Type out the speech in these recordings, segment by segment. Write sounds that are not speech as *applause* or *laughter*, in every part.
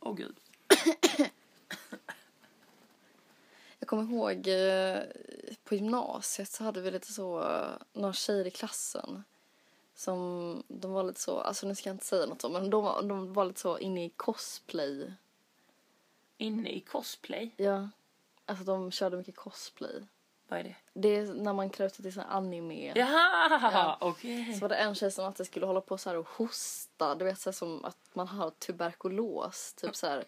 Åh gud. Jag kommer ihåg eh, på gymnasiet så hade vi lite så, eh, några tjejer i klassen. Som, de var lite så, alltså nu ska jag inte säga något om, men de de var lite så inne i cosplay. Inne i cosplay. Ja. Alltså de körde mycket cosplay. Vad är det? Det är när man klär ut sig till sån anime. Jaha, Ja. okej. Så var det en tjej som alltid skulle hålla på så här och hosta. Du vet så här som att man har tuberkulos. Typ så här.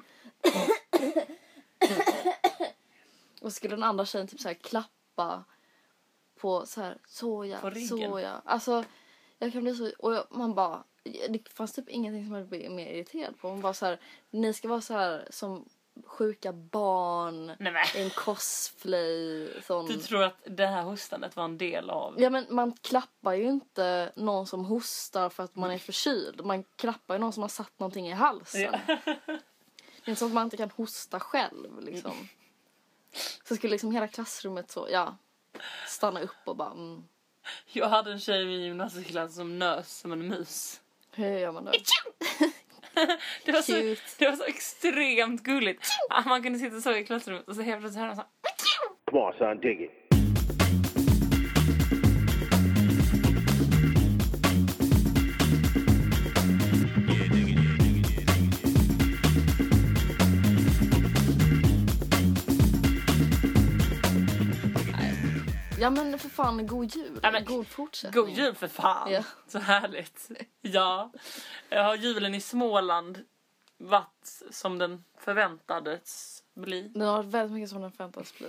och skulle den andra tjejen typ så här klappa på så här såja, På såja. Alltså jag kan bli så och jag, man bara det fanns typ ingenting som jag blev mer irriterad på. Man bara så här ni ska vara så här som sjuka barn Nej i en cosplay sån. Du tror att det här hostandet var en del av... Ja men man klappar ju inte någon som hostar för att man är förkyld. Man klappar ju någon som har satt någonting i halsen. Ja. Det är inte så att man inte kan hosta själv liksom. Så skulle liksom hela klassrummet så, ja, stanna upp och bara mm, Jag hade en tjej i min gymnasieklass som nös som en mus. hur gör man då? Det var, så, det var så extremt gulligt. Att Man kunde sitta så i klassrummet och så helt plötsligt höra man så här, Come on, son, dig it. Ja men för fan, god jul. Ja, men- god fortsättning. God jul för fan! Ja. Så härligt. Ja. Jag har julen i Småland varit som den förväntades bli. Den har varit väldigt mycket som den förväntas bli.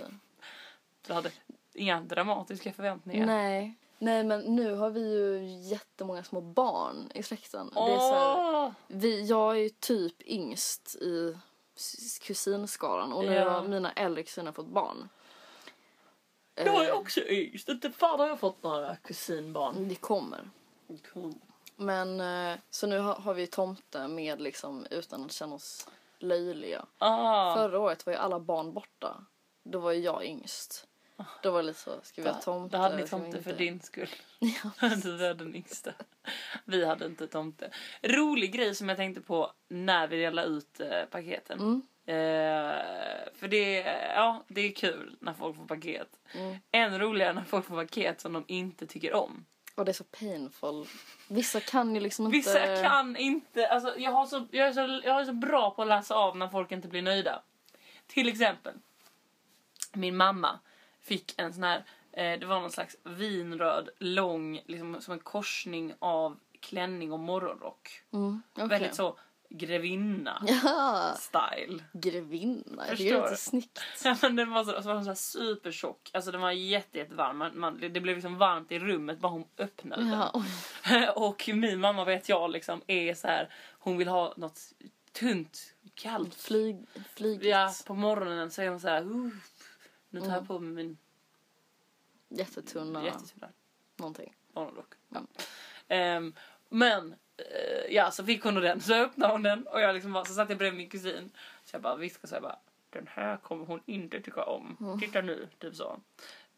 Du hade inga dramatiska förväntningar. Nej. Nej men nu har vi ju jättemånga små barn i släkten. Det är så här, Åh! Vi, jag är ju typ yngst i kusinskaran och nu Ja. har mina äldre kusiner fått barn. Jag är Eh, också yngst. Inte fan har jag fått några kusinbarn. Det kommer. Men eh, så nu har, vi tomte med liksom utan att känna oss löjliga. Ah. Förra året var ju alla barn borta. Då var ju jag yngst. Då var det lite så, ska vi ha tomte? Då hade ni tomte för din skull. *laughs* Ja. Du var den yngsta. Vi hade inte tomte. Rolig grej som jag tänkte på när vi delade ut eh, paketen. Mm. Eh, för det, ja, det är kul när folk får paket. Mm. Än roligare när folk får paket som de inte tycker om. Och det är så painful. Vissa kan ju liksom inte... Vissa kan inte, alltså jag, har så, jag, är så, jag är så bra på att läsa av när folk inte blir nöjda. Till exempel, min mamma fick en sån här, eh, det var någon slags vinröd, lång, liksom som en korsning av klänning och morgonrock. Mm, okej. Väldigt så grevinna *laughs* Ja, style. grevinna. Jag Förstår det är så snyggt. *laughs* Ja, men den var så, så var den så här supertjock, alltså den var jätte, jättevarm. Man, man, det blev liksom varmt i rummet bara hon öppnade den. Ja, oj. *laughs* och min mamma vet jag liksom är så här, hon vill ha något tunt, kallt. Flyg, flyget. Ja, på morgonen så är hon så här, "Uh, nu tar jag Mm. på mig min Jättetunna jättetunna någonting. Ja. Ehm, men, eh, ja så fick hon den, så öppnade hon den och jag liksom bara, så satt jag bredvid min kusin. Så jag bara viskade så jag bara, den här kommer hon inte tycka om. Mm. Titta nu, typ så.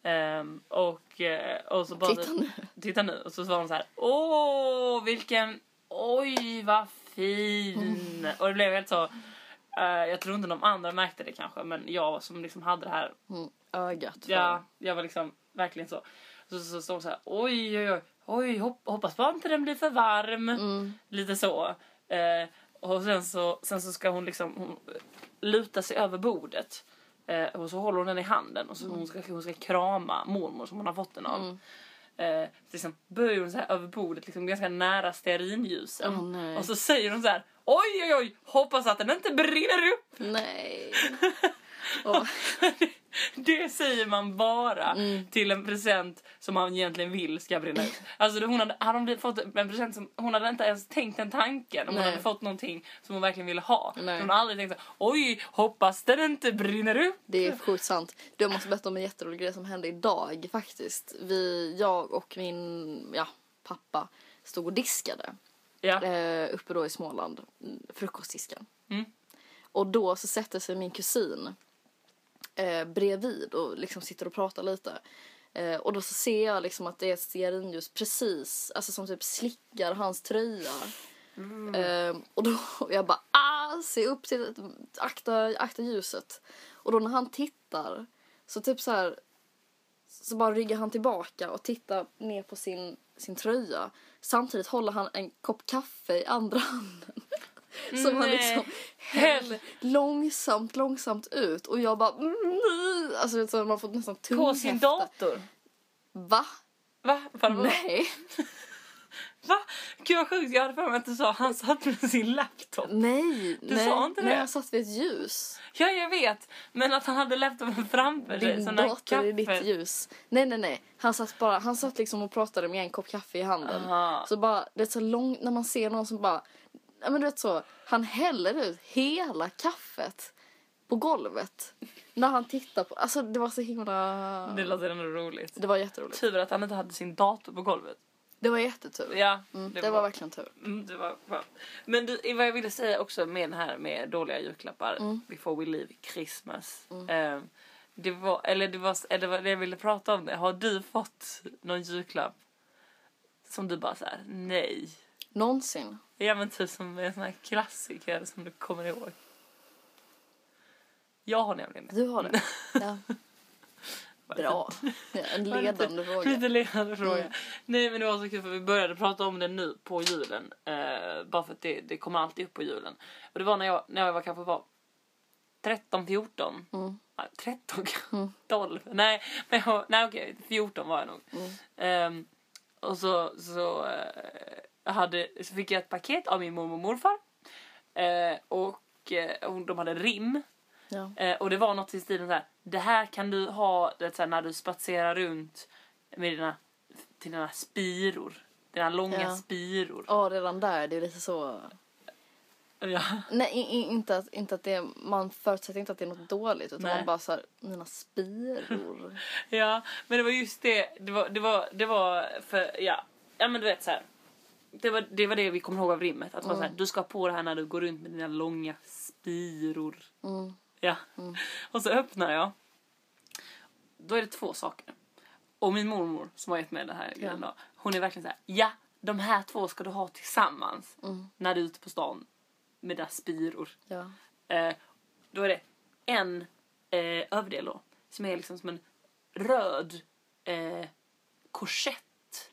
Ehm, och, eh, och så bara Titta nu. titta nu. Och så var hon så här, åh vilken, oj vad fin. Mm. Och det blev helt så, eh, jag tror inte de andra märkte det kanske, men jag som liksom hade det här, Mm, ögat. ja, jag var liksom verkligen så. Så så hon så här, oj oj oj, oj hopp, hoppas bara inte den blir för varm. Mm, Lite så. Eh, och sen så, sen så ska hon liksom hon luta sig över bordet. Eh, och så håller hon den i handen och så hon, ska, hon ska krama mormor som hon har fått den av. Mm. Eh, liksom böjer hon så här över bordet liksom ganska nära stearinljusen. Nej. och så säger hon så här oj oj oj hoppas att den inte brinner upp. Nej. *laughs* Och, *laughs* Det säger man bara Mm. till en present som man egentligen vill ska brinna upp. Alltså hon hade, hade hon fått en present som hon hade inte ens tänkt den tanken om hon Nej. hade fått någonting som hon verkligen ville ha. Nej. Hon har aldrig tänkt så oj hoppas den inte brinner upp. det är sjukt sant. Du måste berätta om en jätterolig grej som hände idag faktiskt. Vi, jag och min ja, pappa stod och diskade. Ja. eh, uppe då i Småland, mm, frukostdisken. Mm. Och då så sätter sig min kusin eh, bredvid och liksom sitter och pratar lite. Eh, och då så ser jag liksom att det är stearinljus precis, alltså som typ slickar hans tröja. Eh, och då och jag bara ah, se upp till akta, akta ljuset. Och då när han tittar så typ så här så bara ryggar han tillbaka och tittar ner på sin, sin tröja. Samtidigt håller han en kopp kaffe i andra *laughs* handen. *laughs* Som han Nej. liksom häller långsamt, långsamt ut. Och jag bara... mm, Alltså så man får nästan På tunghäfta. sin dator. Va? Va? Vadå? Nej. *laughs* Va? Gud vad sjukt, jag hade för mig att du sa han satt med sin laptop. Nej. Du nej, sa inte nej, det? han satt vid ett ljus. Ja, jag vet. Men att han hade laptopen framför sig. Din dator är ditt kaffe- ljus. Nej, nej, nej. Han satt bara, han satt liksom och pratade med en kopp kaffe i handen. Aha. Så bara, det är så långt när man ser någon som bara, men du vet så, han häller ut hela kaffet på golvet. När han tittar på, alltså det var så himla, Det låter ändå roligt. det var jätteroligt. Tur att han inte hade sin dator på golvet. Det var jättetur. Ja, Mm, det, var verkligen tur. Mm, det var bra. Men du, vad jag ville säga också med det här med dåliga julklappar. Mm. Before we leave Christmas. Eh, det var, eller det var, eller det var det jag ville prata om det. Har du fått någon julklapp som du bara så här, nej. Någonsin. Ja men typ som en sån här klassiker som du kommer ihåg. Jag har nämligen det. Du har det? *laughs* Ja. Bra. Ja, en *laughs* ledande fråga. Lite ledande fråga. Mm. Nej men det var så kul för vi började prata om det nu på julen. Eh, bara för att det, det kommer alltid upp på julen. Och det var när jag, när jag var kanske var 13, 14. Mm. Nej, 13 kanske. 12. Nej, men jag, nej okej, 14 var jag nog. Mm. Ehm, och så, så, eh, jag hade, så fick jag ett paket av min mormor och morfar. Eh, och eh, och de hade rim. Ja. Eh, och det var något i stilen så här. Det här kan du ha det, så här, när du spatserar runt med dina, till dina spiror. Dina långa Ja. spiror. Ja, redan där, det är lite så... Ja. Nej, inte att, inte att det, man förutsätter inte att det är något dåligt utan Nej. man bara så här, mina spiror. *laughs* ja, men det var just det. Det var, det var, det var för, ja. Ja men du vet så här. Det var, det var det vi kommer ihåg av rimmet. Att det var så här, du ska ha på det här när du går runt med dina långa spiror. Mm. Ja. *laughs* Och så öppnar jag. Då är det två saker. Och min mormor som har gett mig den här grejen då, hon är verkligen så här. Ja, de här två ska du ha tillsammans när du är ute på stan med dina spiror. Ja. Eh, då är det en eh, överdel då som är liksom som en röd eh, korsett.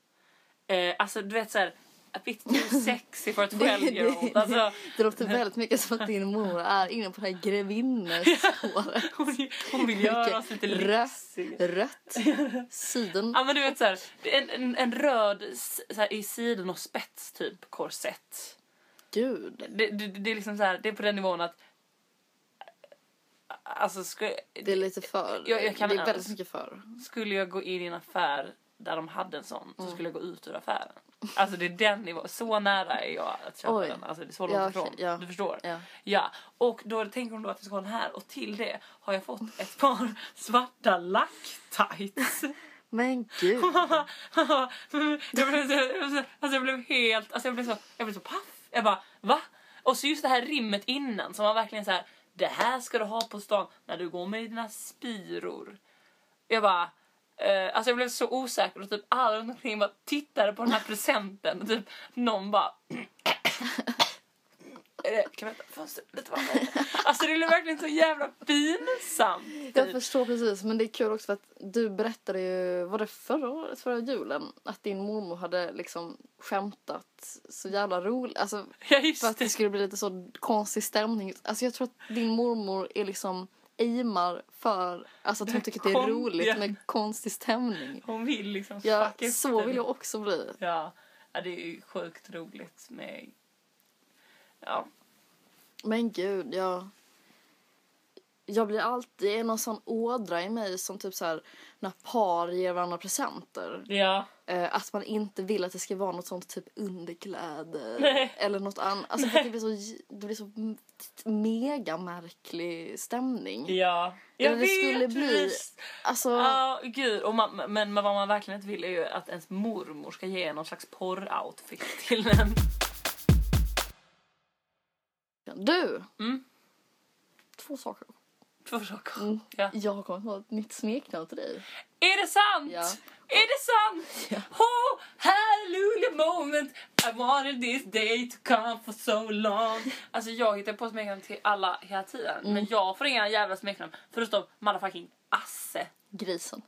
Eh, alltså du vet så här. A bit too sexy for a 12 year old. Alltså, det låter väldigt mycket som att din mor är inne på det här grevinnespåret. *laughs* hon, hon vill göra oss lite Rött, lyxig. rött, siden. Ja men du vet såhär, en, en, en röd så här, i siden och spets typ korsett. Gud. Det, det, det är liksom så här, det är på den nivån att Alltså ska, Det är lite för. Jag- jag kan- det är väldigt mycket för. skulle jag gå in i en affär där de hade en sån Mm. så skulle jag gå ut ur affären. Alltså det är den nivån, så nära är jag att köpa Oj. den. Alltså det är så långt Ja, ifrån. okej, ja. Du förstår? Ja. Och då tänker hon då att jag ska ha den här och till det har jag fått ett par *laughs* svarta lacktights. Men gud. *laughs* jag, blev så, jag, blev så, alltså jag blev helt, alltså jag blev så, jag blev så paff. Jag bara, va? Och så just det här rimmet innan som var verkligen så här, det här ska du ha på stan när du går med dina spiror. Jag bara, eh, alltså jag blev så osäker och typ alla runt omkring bara tittade på den här presenten och typ någon bara kan öppna fönstret lite varmare? Alltså det blev verkligen så jävla pinsamt. Jag typ. förstår precis, men det är kul också för att du berättade ju, var det förra året, förra julen, att din mormor hade liksom skämtat så jävla roligt. Alltså Ja för att det det. skulle bli lite så konstig stämning. Alltså jag tror att din mormor är liksom aimar för, alltså att hon tycker att det är roligt ja. med konstig stämning. Hon vill liksom Ja, så vill jag också bli. Ja, ja, det är ju sjukt roligt med... Ja, Men gud, jag... Jag blir alltid en sån ådra i mig som typ så här när par ger varandra presenter. ja. Eh, att man inte vill att det ska vara något sånt typ underkläder *laughs* Nej. eller något annat. Alltså för det blir så, det blir så mega märklig stämning. ja. Jag Eller det skulle bli- visst. Alltså, Ja, gud. Och man, men, men vad man verkligen inte vill är ju att ens mormor ska ge någon slags porroutfit till en. du! Mm. Två saker. Två saker. Mm. Ja. Jag har kommit på ett nytt smeknamn till dig. Är det sant? Ja. Är det sant? Oh, hallelujah moment I wanted this day to come for so long. Alltså jag hittar på smeknamn till alla hela tiden. Mm. Men jag får inga jävla smeknamn. Förutom motherfucking Asse. Grisen.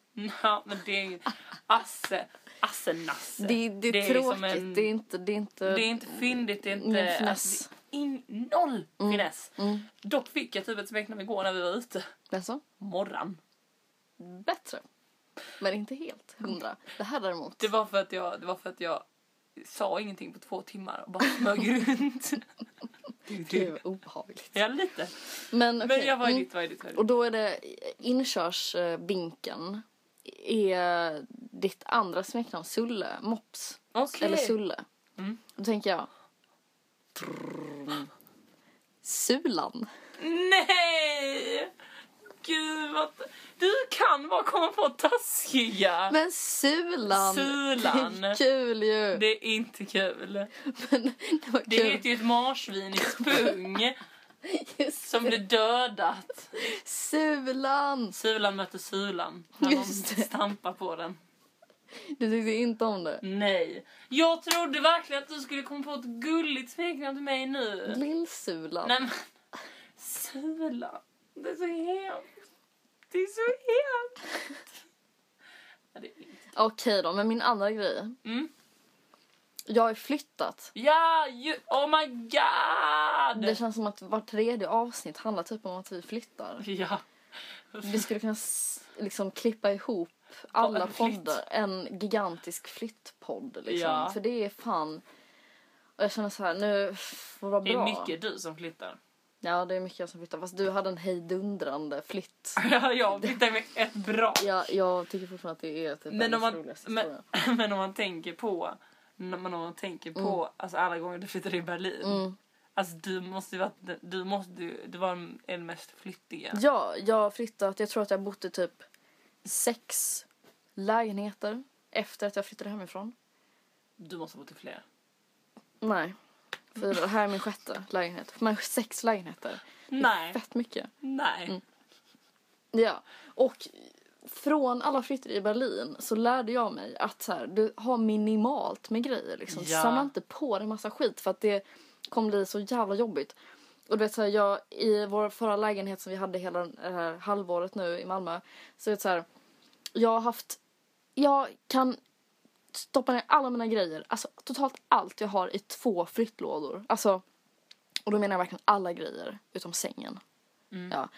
Ja, men det är inget. Asse. Asse-Nasse. Det, det är Det är tråkigt. som en- Det är inte... Det är inte... Det är inte fyndigt, det är inte... Finess. Det in, noll finess. Mm. Dock fick jag typ ett smeknamn igår när vi var ute. Alltså, Morran. bättre. Men inte helt hundra. Det här däremot. Det var för att jag, det var för att jag sa ingenting på två timmar och bara smög *laughs* runt. *laughs* Gud, vad obehagligt. Ja, lite. Men, Men okej, jag, vad är mm. ditt? Vad är ditt? Är Och ditt? då är det inkörsvinkeln. Är ditt andra smeknamn Sulle? Mops? Okej. Eller Sulle? Mm. Då tänker jag... Sulan. Nej! Gud vad... Du kan bara komma på taskiga. Men Sulan! Sulan. Det är kul ju! Det är inte kul. Men det var Det kul. heter ju ett marsvin i spung Just som det. blir dödat. Sulan! Sulan möter Sulan när Just det. stampar på den. Du tyckte inte om det? Nej. Jag trodde verkligen att du skulle komma på ett gulligt smeknamn till mig nu. Lill-Sulan. Nej men. Sulan. Det är så hemskt. Det är så hemskt. Ja, det är inte. Okej då, men min andra grej. Mm. Jag har ju flyttat. Ja, ju, oh my god! Det känns som att var tredje avsnitt handlar typ om att vi flyttar. Ja. Vi skulle kunna s- liksom klippa ihop alla poddar. En gigantisk flyttpodd liksom. Ja. För det är fan... Och jag känner så här, nu får det vara Det är bra. mycket du som flyttar. Ja, det är mycket jag som flyttar. Fast du hade en hejdundrande flytt. *laughs* Ja, jag flyttar med ett bra. Ja, jag tycker fortfarande att det är typ Men om, man, men, *laughs* men om man tänker på, när man, om man tänker på alltså alla gånger du flyttade i Berlin. Mm. Alltså du måste ju du måste, du, var den- mest flyttiga. Ja, jag har flyttat. Jag tror att jag i typ sex lägenheter efter att jag flyttade hemifrån. Du måste ha bott i fler. Nej. För det här är min sjätte lägenhet. Men sex lägenheter. Nej. Fett mycket. Nej. Mm. Ja. Och från alla flyttar i Berlin så lärde jag mig att så här, du har minimalt med grejer. Liksom. Ja. Samla inte på dig massa skit för att det kommer bli så jävla jobbigt. Och du vet så här, jag i vår förra lägenhet som vi hade hela det här halvåret nu i Malmö. Så vet så här, jag har haft, jag kan stoppa ner alla mina grejer, alltså totalt allt jag har i två flyttlådor. Alltså, och då menar jag verkligen alla grejer utom sängen. Mm. Ja.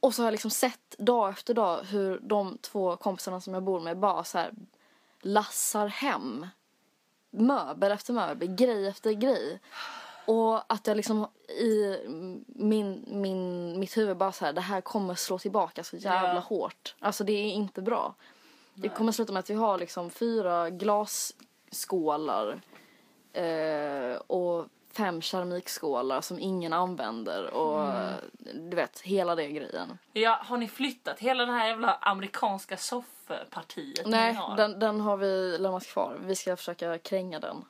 Och så har jag liksom sett dag efter dag hur de två kompisarna som jag bor med bara så här lassar hem möbel efter möbel, grej efter grej. Och att jag liksom i min, min, mitt huvud bara så här, det här kommer slå tillbaka så jävla Ja. hårt. Alltså det är inte bra. Det kommer sluta med att vi har liksom fyra glasskålar eh, och fem keramikskålar som ingen använder och Mm. du vet, hela det grejen. Ja, har ni flyttat hela det här jävla amerikanska soffpartiet Nej, har? den, den har vi lämnat kvar. Vi ska försöka kränga den.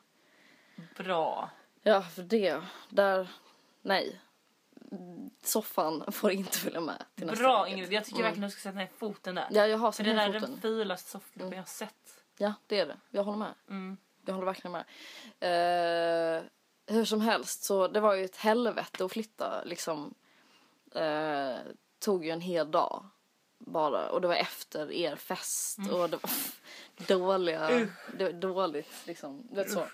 Bra. Ja, för det, där, nej. Soffan *laughs* får inte följa med till nästa Bra lägenhet. Ingrid, jag tycker Mm. verkligen du ska sätta ner foten där. Ja, jag har För det där ner är den foten. fulaste soffgruppen jag har sett. Ja, det är det. Jag håller med. Mm. Jag håller verkligen med. Eh, hur som helst, så det var ju ett helvete att flytta liksom. Eh, tog ju en hel dag bara och det var efter er fest och det var *laughs* dåliga, det var dåligt liksom. Det var så.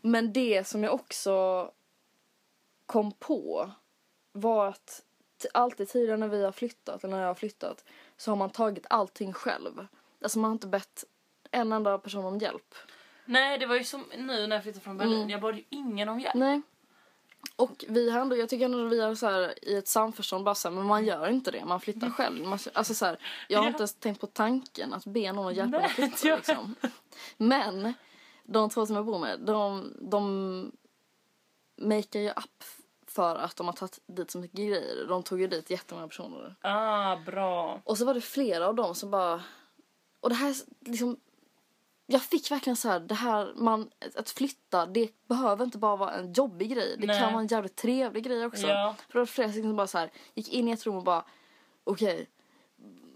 Men det som jag också kom på var att alltid tidigare när vi har flyttat, eller när jag har flyttat, så har man tagit allting själv. Alltså man har inte bett en enda person om hjälp. Nej, det var ju som nu när jag flyttade från Berlin. Mm. Jag bad ju ingen om hjälp. Nej. Och vi har ändå, jag tycker ändå att vi har så här i ett samförstånd bara så här, men man gör inte det, man flyttar själv. Man, alltså så här, jag har Ja. inte ens tänkt på tanken att be någon att hjälpa mig att flytta jag- liksom. Men de två som jag bor med, de, de makear ju upp för att de har tagit dit så mycket grejer. De tog ju dit jättemånga personer. Ah, bra. Och så var det flera av dem som bara... Och det här liksom... Jag fick verkligen så här, det här, man, att flytta, det behöver inte bara vara en jobbig grej. Det Nej. kan vara en jävligt trevlig grej också. Ja. För det var flera som bara så här, gick in i ett rum och bara, okej,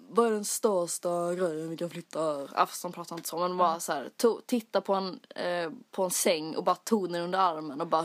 vad är den största grejen vi kan flytta? De pratar inte så men bara så här, to, titta på en, eh, på en säng och bara tog den under armen och bara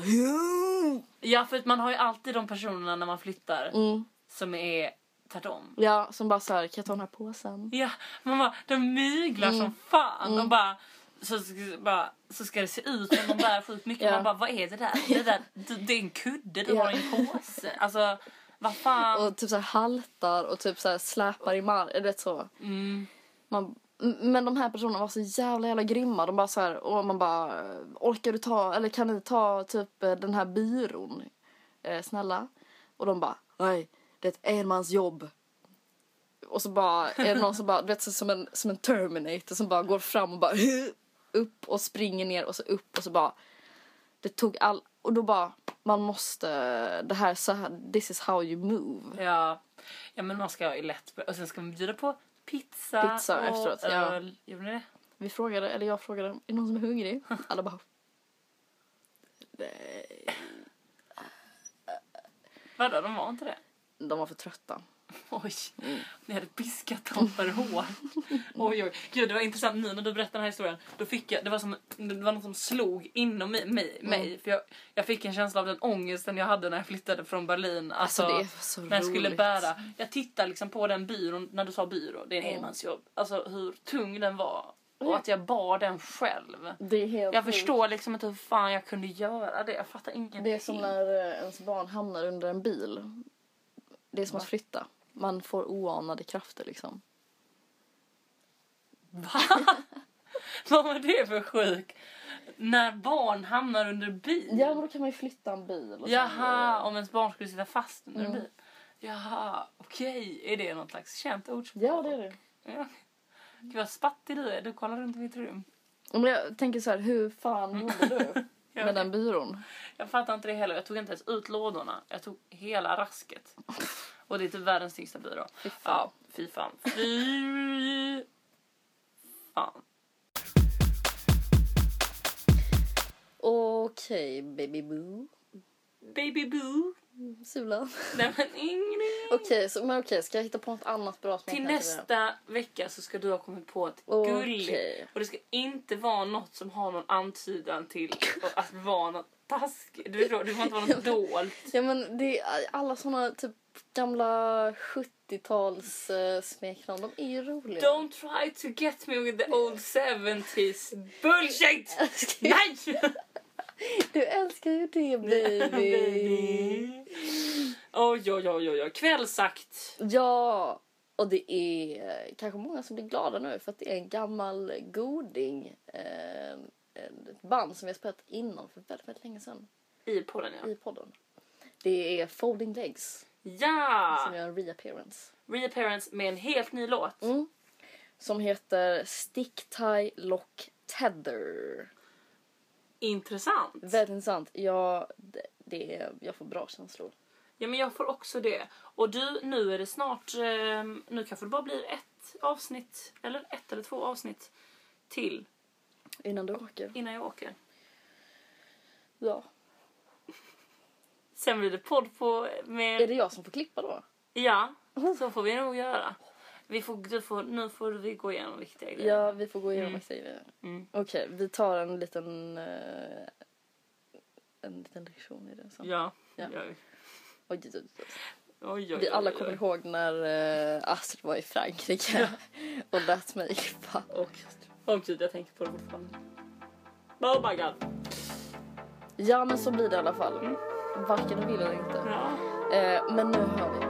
Ja, för att man har ju alltid de personerna när man flyttar mm. som är tvärtom. Ja, som bara så här, kan jag ta den här påsen? Ja, man bara, de myglar Mm. som fan. De bara så, bara, så ska det se ut som de bär sjukt mycket. Ja. Man bara, vad är det där? Det, där det, är en kudde du Ja. har en påse. Alltså, vad fan. Och typ så här haltar och typ så här släpar i marken, vet så. Mm. Man, men de här personerna var så jävla jävla grymma. De bara så här, och man bara, orkar du ta, eller kan ni ta typ eh, den här byrån? Eh, snälla. Och de bara, nej, det är ett enmansjobb. Och så bara är det någon som bara, du vet så som en, som en Terminator som bara går fram och bara *laughs* upp och springer ner och så upp och så bara det tog all, och då bara man måste, det här så här, this is how you move. Ja. ja, men man ska ju lätt Och sen ska man bjuda på pizza, Pizza och efteråt, ja. öl. Gjorde ni det? Vi frågade, eller jag frågade, är det någon som är hungrig? Alla bara nej. Vadå, de var inte det? De var för trötta. *laughs* Oj, Mm. ni hade piskat dem för hårt. Oj, oj. Gud, det var intressant nu när du berättade den här historien. Då fick jag, det var som, det var något som slog inom mig. mig, Mm. för jag, jag fick en känsla av den ångesten jag hade när jag flyttade från Berlin. Alltså, Alltså, när jag skulle bära. Jag tittade liksom på den byrån, när du sa byrå, det är en Mm. enmansjobb. Alltså hur tung den var. Och att jag bar den själv. Jag sjukt. förstår liksom inte hur fan jag kunde göra det. Jag fattar ingenting. Det är som när eh, ens barn hamnar under en bil. Det är som att flytta. Man får oanade krafter liksom. *laughs* Vad var det för sjuk? När barn hamnar under bil? Ja men då kan man ju flytta en bil. Och Jaha, om ens barn skulle sitta fast under en Mm. bil. Jaha, okej. Är det något slags känt ordspråk? Ja det är det. Ja. Gud vad spattig du är. Du kollar runt i mitt rum. Men jag tänker så här, hur fan gjorde du *laughs* med den byrån? jag fattar inte det heller. Jag tog inte ens ut lådorna. Jag tog hela rasket. *laughs* Och det är typ världens tyngsta byrå. Fy fan. Ja, fy fan. Fy fan. Okej baby boo. Baby boo. Sula. Nej men Ingrid. Okej, så, men okej, ska jag hitta på något annat bra som Till jag kan äta nästa vecka så ska du ha kommit på ett Okej. gulligt. Och det ska inte vara något som har någon antydan till att vara något taskigt. Du förstår, det får inte vara något *laughs* dolt. Ja men det är alla såna typ gamla 70-tals uh, smeknamn, de är ju roliga. Don't try to get me with the old 70s bullshit! *laughs* Nej! Du älskar ju det *laughs* baby. Oj, oj, oj, oj, oj. Kvällsakt. ja, och det är kanske många som blir glada nu för att det är en gammal goding. Eh, ett band som vi har spelat innan för väldigt, väldigt länge sedan I podden, ja. i podden. Det är Folding Legs som Ja! gör en reappearance. Reappearance med en helt ny låt. Mm. Som heter Stick Tie Lock Tether. Intressant. Väldigt intressant. Ja, det, det jag får bra känslor. Ja, men jag får också det. Och du, nu är det snart... Eh, nu kanske det bara blir ett avsnitt, eller ett eller två avsnitt till Innan du åker. innan jag åker. Ja. Sen blir det podd på med... Är det jag som får klippa då? Ja, *laughs* så får vi nog göra. Vi får, du får, nu får vi gå igenom viktiga grejer. Ja, vi får gå igenom Mm. extra grejer. Mm. Okej, vi tar en liten... eh, en liten lektion i det sen. Ja, Ja. vi. Oj, oj, oj. Oj, oj, Vi alla kommer ihåg när uh, Astrid var i Frankrike *laughs* och lät mig klippa. Åh. Åh gud, jag tänker på det fortfarande. Oh my god. Ja, men så blir det i alla fall. Mm. Varken vill eller inte. Ja. Eh, men nu hör vi